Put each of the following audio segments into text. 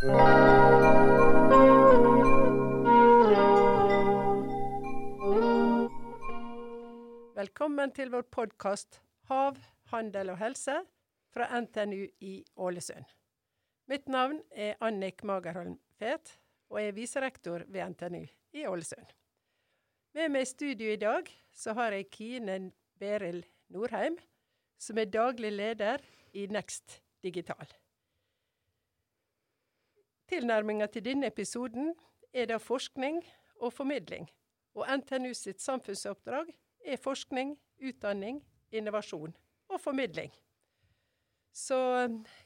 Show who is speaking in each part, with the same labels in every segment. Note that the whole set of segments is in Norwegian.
Speaker 1: Velkommen til vår podkast 'Hav, handel og helse' fra NTNU i Ålesund. Mitt navn er Annik Magerholm Fet, og jeg er viserektor ved NTNU i Ålesund. Med meg i studio i dag så har jeg Kine Beril Norheim, som er daglig leder i Next Digital. Tilnærminga til denne episoden er da forskning og formidling, og NTNU sitt samfunnsoppdrag er forskning, utdanning, innovasjon og formidling. Så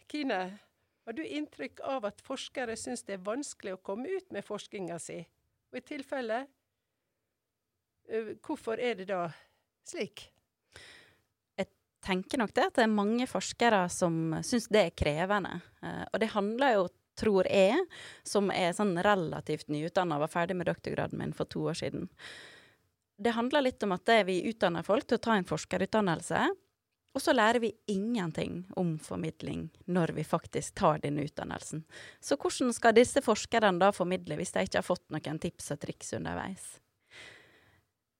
Speaker 1: Kine, har du inntrykk av at forskere syns det er vanskelig å komme ut med forskninga si? Og i tilfelle, hvorfor er det da slik?
Speaker 2: Jeg tenker nok det at det er mange forskere som syns det er krevende. Og det handler jo, tror jeg, som er sånn relativt nyutdanna, var ferdig med doktorgraden min for to år siden det handler litt om at vi utdanner folk til å ta en forskerutdannelse, og så lærer vi ingenting om formidling når vi faktisk tar denne utdannelsen. Så hvordan skal disse forskerne da formidle hvis de ikke har fått noen tips og triks underveis?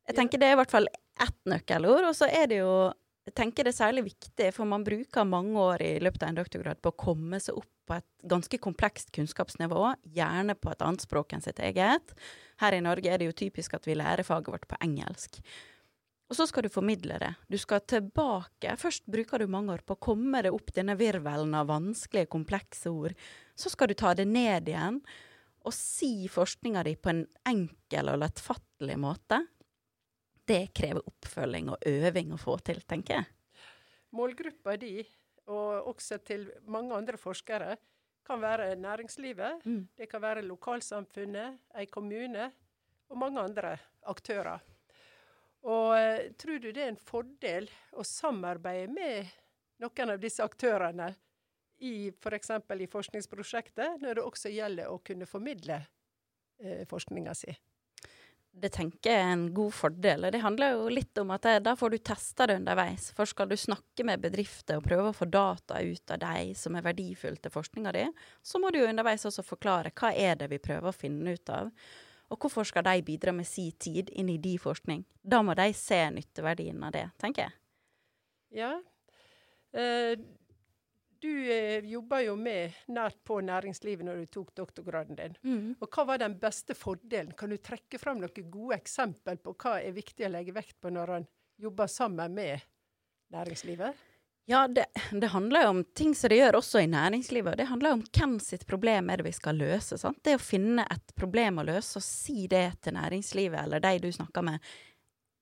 Speaker 2: Jeg tenker det er i hvert fall ett nøkkelord, og så er det jo jeg tenker det er særlig viktig, for man bruker mange år i løpet av en doktorgrad på å komme seg opp på et ganske komplekst kunnskapsnivå, gjerne på et annet språk enn sitt eget. Her i Norge er det jo typisk at vi lærer faget vårt på engelsk. Og så skal du formidle det. Du skal tilbake. Først bruker du mange år på å komme deg opp denne virvelen av vanskelige, komplekse ord. Så skal du ta det ned igjen og si forskninga di på en enkel og lettfattelig måte. Det krever oppfølging og øving å få til, tenker jeg.
Speaker 1: Målgruppa di og også til mange andre forskere, kan være næringslivet, mm. det kan være lokalsamfunnet, ei kommune og mange andre aktører. Og uh, tror du det er en fordel å samarbeide med noen av disse aktørene i f.eks. For i forskningsprosjektet, når det også gjelder å kunne formidle eh, forskninga si?
Speaker 2: Det tenker jeg er en god fordel. Det handler jo litt om at da får du testa det underveis. For skal du snakke med bedrifter og prøve å få data ut av deg som er verdifull til forskninga di, så må du jo underveis også forklare hva er det vi prøver å finne ut av. Og hvorfor skal de bidra med si tid inn i de forskning? Da må de se nytteverdien av det, tenker jeg.
Speaker 1: Ja. Eh, du eh, jobba jo med nært på næringslivet når du tok doktorgraden din. Mm. Og Hva var den beste fordelen? Kan du trekke fram noen gode eksempel på hva er viktig å legge vekt på når han jobber sammen med næringslivet?
Speaker 2: Ja, det, det, handler jo om ting som det gjør også i næringslivet. Det handler jo om hvem sitt problem er det vi skal løse. Sant? Det å finne et problem å løse og si det til næringslivet eller de du snakker med.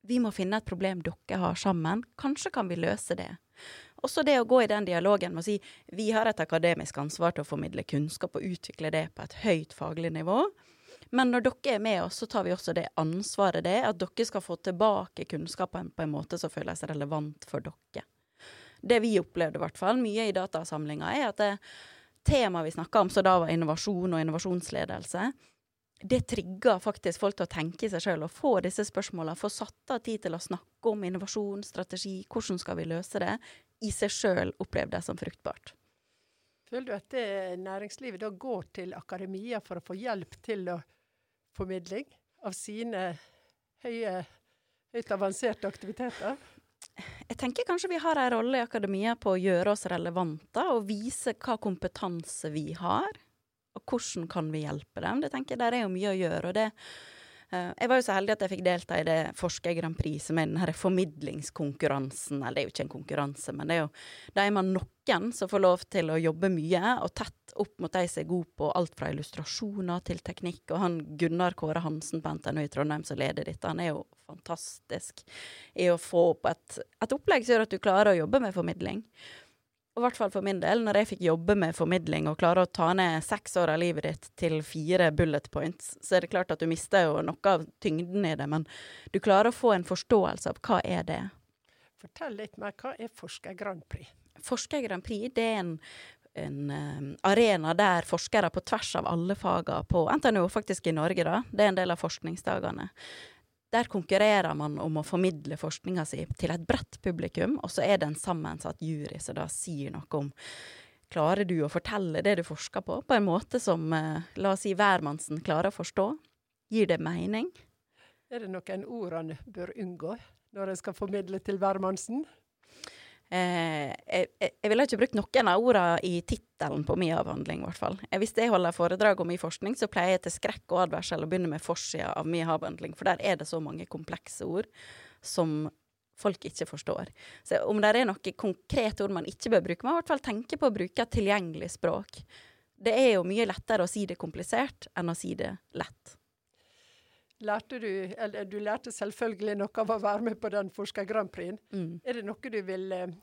Speaker 2: Vi må finne et problem dere har sammen. Kanskje kan vi løse det. Også det å gå i den dialogen med å si vi har et akademisk ansvar til å formidle kunnskap og utvikle det på et høyt faglig nivå. Men når dere er med oss, så tar vi også det ansvaret det, at dere skal få tilbake kunnskapen på en måte som føles relevant for dere. Det vi opplevde i hvert fall mye i datasamlinga, er at det temaet vi snakka om, som da var innovasjon og innovasjonsledelse, det trigger faktisk folk til å tenke seg sjøl og få disse spørsmåla. Få satt av tid til å snakke om innovasjon, strategi, hvordan skal vi løse det, i seg sjøl opplevd som fruktbart.
Speaker 1: Føler du at det næringslivet da går til akademia for å få hjelp til å formidling av sine høye, høyt avanserte aktiviteter?
Speaker 2: Jeg tenker kanskje vi har en rolle i akademia på å gjøre oss relevante og vise hva kompetanse vi har. Og hvordan kan vi hjelpe dem? Det tenker jeg Der er jo mye å gjøre. og det Eh, jeg var jo så heldig at jeg fikk delta i det Forsker Grand Prix, som er den denne formidlingskonkurransen. Eller det er jo ikke en konkurranse, men det er jo da er man noen som får lov til å jobbe mye og tett opp mot de som er gode på alt fra illustrasjoner til teknikk. Og han Gunnar Kåre Hansen på NTNU i Trondheim som leder dette, han er jo fantastisk i å få opp et, et opplegg som gjør at du klarer å jobbe med formidling og i hvert fall for min del, når jeg fikk jobbe med formidling og klare å ta ned seks år av livet ditt til fire bullet points, så er det klart at du mister jo noe av tyngden i det, men du klarer å få en forståelse av hva er det.
Speaker 1: Fortell litt mer. Hva er Forsker Grand Prix?
Speaker 2: Forsker Grand Prix det er en, en um, arena der forskere på tvers av alle fagene på NTNU, faktisk i Norge, da, det er en del av forskningsdagene, der konkurrerer man om å formidle forskninga si til et bredt publikum, og så er det en sammensatt jury som da sier noe om Klarer du å fortelle det du forsker på, på en måte som eh, la oss si hvermannsen klarer å forstå? Gir det mening?
Speaker 1: Er det noen ord han bør unngå når en skal formidle til hvermannsen?
Speaker 2: Eh, jeg, jeg ville ikke brukt noen av ordene i tittelen på min avhandling, i hvert fall. Hvis jeg holder foredrag om min forskning, så pleier jeg til skrekk og advarsel å begynne med forsida av min avhandling, for der er det så mange komplekse ord som folk ikke forstår. Så om det er noen konkrete ord man ikke bør bruke, må man i hvert fall tenke på å bruke tilgjengelig språk. Det er jo mye lettere å si det komplisert enn å si det lett.
Speaker 1: Lærte du, eller du lærte selvfølgelig noe av å være med på den Forsker Grand Prix. Mm. Er det noe du vil eh,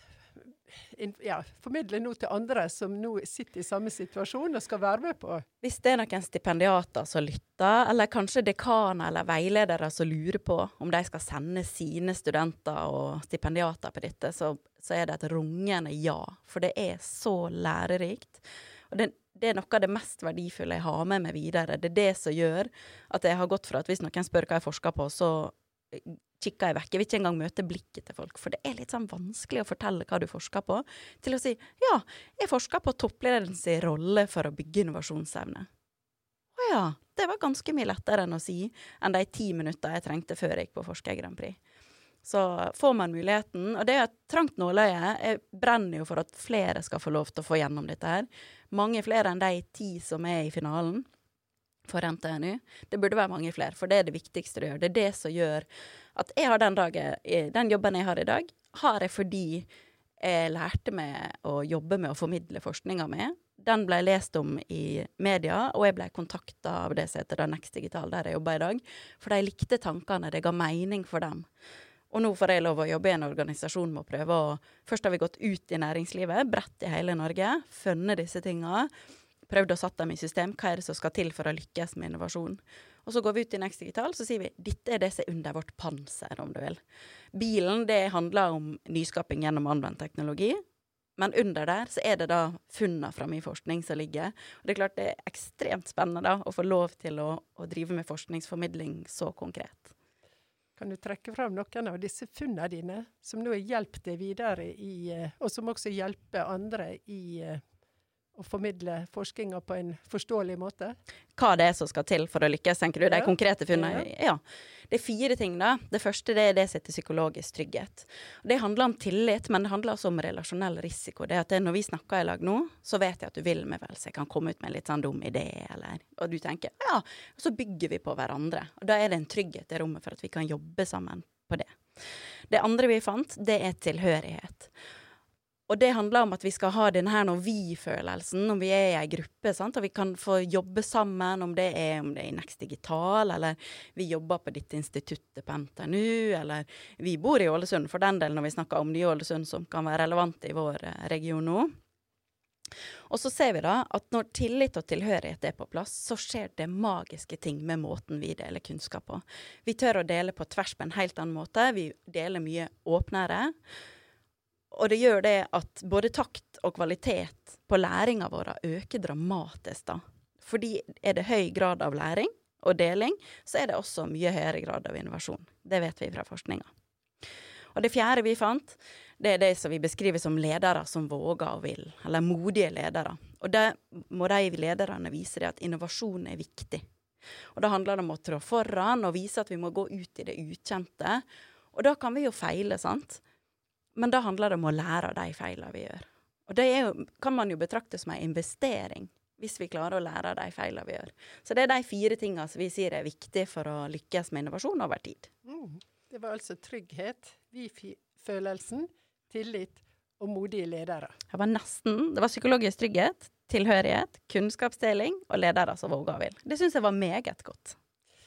Speaker 1: ja, formidle nå til andre som nå sitter i samme situasjon og skal være med på?
Speaker 2: Hvis det er noen stipendiater som lytter, eller kanskje dekaner eller veiledere som lurer på om de skal sende sine studenter og stipendiater på dette, så, så er det et rungende ja. For det er så lærerikt. Og det, det, er noe av det mest verdifulle jeg har med meg videre. Det er det som gjør at jeg har gått fra at hvis noen spør hva jeg forsker på, så kikker jeg vekk. Jeg vil ikke engang møte blikket til folk, for det er litt sånn vanskelig å fortelle hva du forsker på, til å si ja, jeg forsker på topplederens rolle for å bygge innovasjonsevne. Å ja, det var ganske mye lettere enn å si enn de ti minutter jeg trengte før jeg gikk på Forsker Grand Prix. Så får man muligheten, og det er et trangt nåløye. Jeg brenner jo for at flere skal få lov til å få gjennom dette her. Mange flere enn de ti som er i finalen for NTNU. Det burde være mange flere, for det er det viktigste du gjør. Det er det som gjør at jeg har den, dagen, den jobben jeg har i dag, har jeg fordi jeg lærte meg å jobbe med å formidle forskninga mi. Den ble lest om i media, og jeg ble kontakta av det som heter Next Digital, der jeg jobber i dag. For de likte tankene, det ga mening for dem. Og nå får jeg lov å jobbe i en organisasjon med å prøve å Først har vi gått ut i næringslivet, bredt i hele Norge, funnet disse tinga prøvd å sette dem i system. Hva er det som skal til for å lykkes med innovasjon? Og så går vi ut i Next Digital så sier vi dette er det som er under vårt panser, om du vil. Bilen det handler om nyskaping gjennom anvendt teknologi. Men under der så er det da funnene fra min forskning som ligger. Og det er klart det er ekstremt spennende da å få lov til å, å drive med forskningsformidling så konkret.
Speaker 1: Kan du trekke fram noen av disse funnene dine, som nå har hjulpet deg videre i, eh, og som også hjelper andre i eh, å formidle forskninga på en forståelig måte?
Speaker 2: Hva det er som skal til for å lykkes, tenker du? De konkrete funnene? Ja. Det er fire ting, da. Det første det er det som heter psykologisk trygghet. Det handler om tillit, men det handler også om relasjonell risiko. Det at når vi snakker i lag nå, så vet jeg at du vil meg vel, så jeg kan komme ut med en litt sånn dum idé, eller Og du tenker ja, og så bygger vi på hverandre. Og da er det en trygghet i rommet for at vi kan jobbe sammen på det. Det andre vi fant, det er tilhørighet. Og det handler om at vi skal ha denne her vi-følelsen når vi er i ei gruppe. Sant? Og vi kan få jobbe sammen, om det er, om det er i Next Digital, eller vi jobber på dette instituttet på NTNU, eller vi bor i Ålesund, for den del når vi snakker om Ny-Ålesund, som kan være relevant i vår eh, region nå. Og så ser vi da at når tillit og tilhørighet er på plass, så skjer det magiske ting med måten vi deler kunnskap på. Vi tør å dele på tvers på en helt annen måte. Vi deler mye åpnere. Og det gjør det at både takt og kvalitet på læringa vår øker dramatisk, da. Fordi er det høy grad av læring og deling, så er det også mye høyere grad av innovasjon. Det vet vi fra forskninga. Og det fjerde vi fant, det er det som vi beskriver som ledere som våger og vil, eller modige ledere. Og det må de lederne vise det at innovasjon er viktig. Og da handler det om å trå foran og vise at vi må gå ut i det ukjente. Og da kan vi jo feile, sant. Men da handler det om å lære av de feilene vi gjør. Og det jo, kan man jo betrakte som en investering, hvis vi klarer å lære av de feilene vi gjør. Så det er de fire tingene som vi sier er viktige for å lykkes med innovasjon over tid. Mm.
Speaker 1: Det var altså trygghet, vi-følelsen, tillit og modige ledere.
Speaker 2: Det var nesten. Det var psykologisk trygghet, tilhørighet, kunnskapsdeling og ledere som våger og vil. Det syns jeg var meget godt.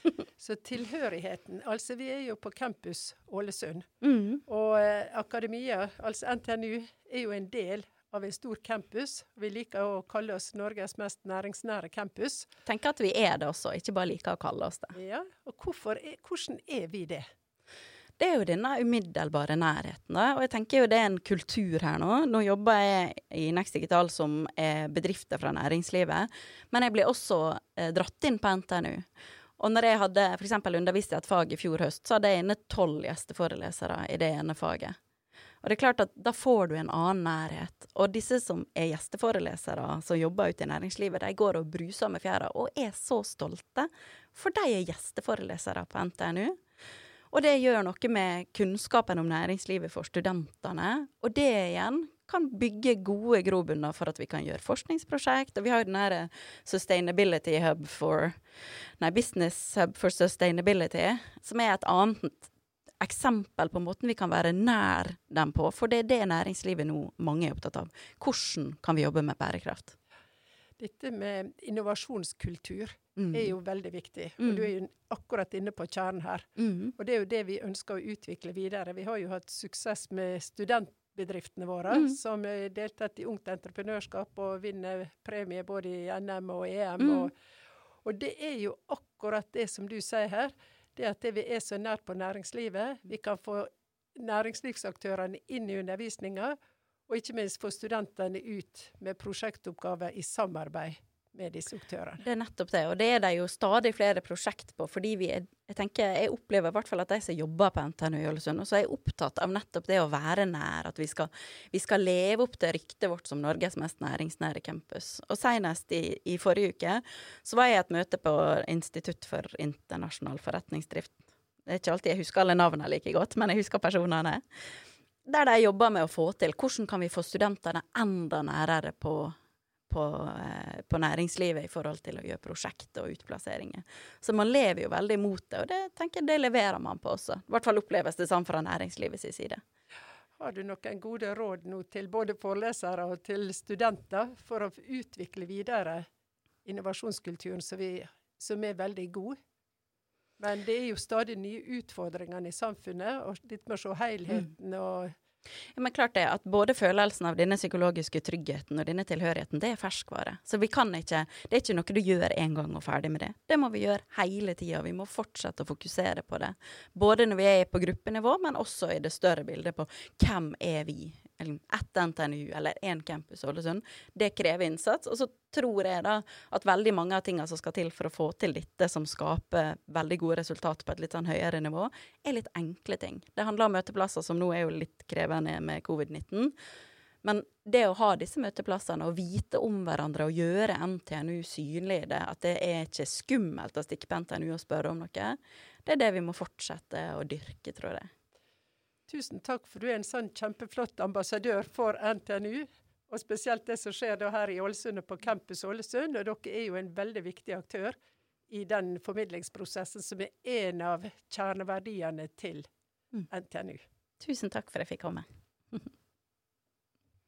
Speaker 1: Så tilhørigheten Altså, vi er jo på campus Ålesund. Mm. Og eh, akademia, altså NTNU, er jo en del av en stor campus. Vi liker å kalle oss Norges mest næringsnære campus.
Speaker 2: Tenk at vi er det også, ikke bare liker å kalle oss det.
Speaker 1: Ja, og er, hvordan er vi det?
Speaker 2: Det er jo denne umiddelbare nærheten. Da. Og jeg tenker jo det er en kultur her nå. Nå jobber jeg i Next Digital som er bedrifter fra næringslivet, men jeg blir også eh, dratt inn på NTNU. Og når jeg hadde f.eks. undervist i et fag i fjor høst, så hadde jeg inne tolv gjesteforelesere i det ene faget. Og det er klart at da får du en annen nærhet. Og disse som er gjesteforelesere, som jobber ute i næringslivet, de går og bruser med fjæra og er så stolte, for de er gjesteforelesere på NTNU. Og det gjør noe med kunnskapen om næringslivet for studentene. Og det igjen kan bygge gode grobunner for at vi kan gjøre forskningsprosjekt. Og vi har jo den her Sustainability Hub for Nei, Business Hub for Sustainability, som er et annet eksempel på måten vi kan være nær dem på. For det er det næringslivet nå mange er opptatt av. Hvordan kan vi jobbe med bærekraft?
Speaker 1: Dette med innovasjonskultur mm. er jo veldig viktig. Mm. Og du er jo akkurat inne på kjernen her. Mm. Og det er jo det vi ønsker å utvikle videre. Vi har jo hatt suksess med studentbedriftene våre, mm. som har deltatt i Ungt entreprenørskap og vinner premie både i NM og EM. Mm. Og, og det er jo akkurat det som du sier her det at vi er så nært på næringslivet. Vi kan få næringslivsaktørene inn i undervisninga, og ikke minst få studentene ut med prosjektoppgaver i samarbeid med disse aktørene.
Speaker 2: Det er nettopp det, og det er det jo stadig flere prosjekt på. fordi vi er, jeg tenker, jeg opplever i hvert fall at de som jobber på NTNU i Ålesund, også er opptatt av nettopp det å være nær. At vi skal, vi skal leve opp til ryktet vårt som Norges mest næringsnære campus. Og senest i, i forrige uke så var jeg i et møte på Institutt for internasjonal forretningsdrift. Det er ikke alltid jeg husker alle navnene like godt, men jeg husker personene. Der de jobber med å få til hvordan kan vi få studentene enda nærere på på, eh, på, næringslivet i forhold til å gjøre prosjekter og utplasseringer. Så man lever jo veldig mot det, og det tenker jeg det leverer man på også. I hvert fall oppleves det sånn fra næringslivets side.
Speaker 1: Har du noen gode råd nå til både forelesere og til studenter for å utvikle videre innovasjonskulturen som, vi, som er veldig god? Men det er jo stadig nye utfordringer i samfunnet, og litt med å se helheten og
Speaker 2: ja, men klart det, at både følelsen av denne psykologiske tryggheten og denne tilhørigheten, det er ferskvare. Så vi kan ikke Det er ikke noe du gjør en gang og ferdig med det. Det må vi gjøre hele tida. Vi må fortsette å fokusere på det. Både når vi er på gruppenivå, men også i det større bildet på hvem er vi ett NTNU eller én campus i Ålesund. Det krever innsats. Og så tror jeg da at veldig mange av tingene som skal til for å få til dette, som skaper veldig gode resultater på et litt sånn høyere nivå, er litt enkle ting. Det handler om møteplasser som nå er jo litt krevende med covid-19. Men det å ha disse møteplassene og vite om hverandre og gjøre NTNU synlig, det, at det er ikke skummelt å stikke på NTNU og spørre om noe, det er det vi må fortsette å dyrke, tror jeg.
Speaker 1: Tusen takk for du er en sånn kjempeflott ambassadør for NTNU. Og spesielt det som skjer her i Ålesund og på Campus Ålesund. Og dere er jo en veldig viktig aktør i den formidlingsprosessen som er en av kjerneverdiene til NTNU.
Speaker 2: Tusen takk for at jeg fikk komme.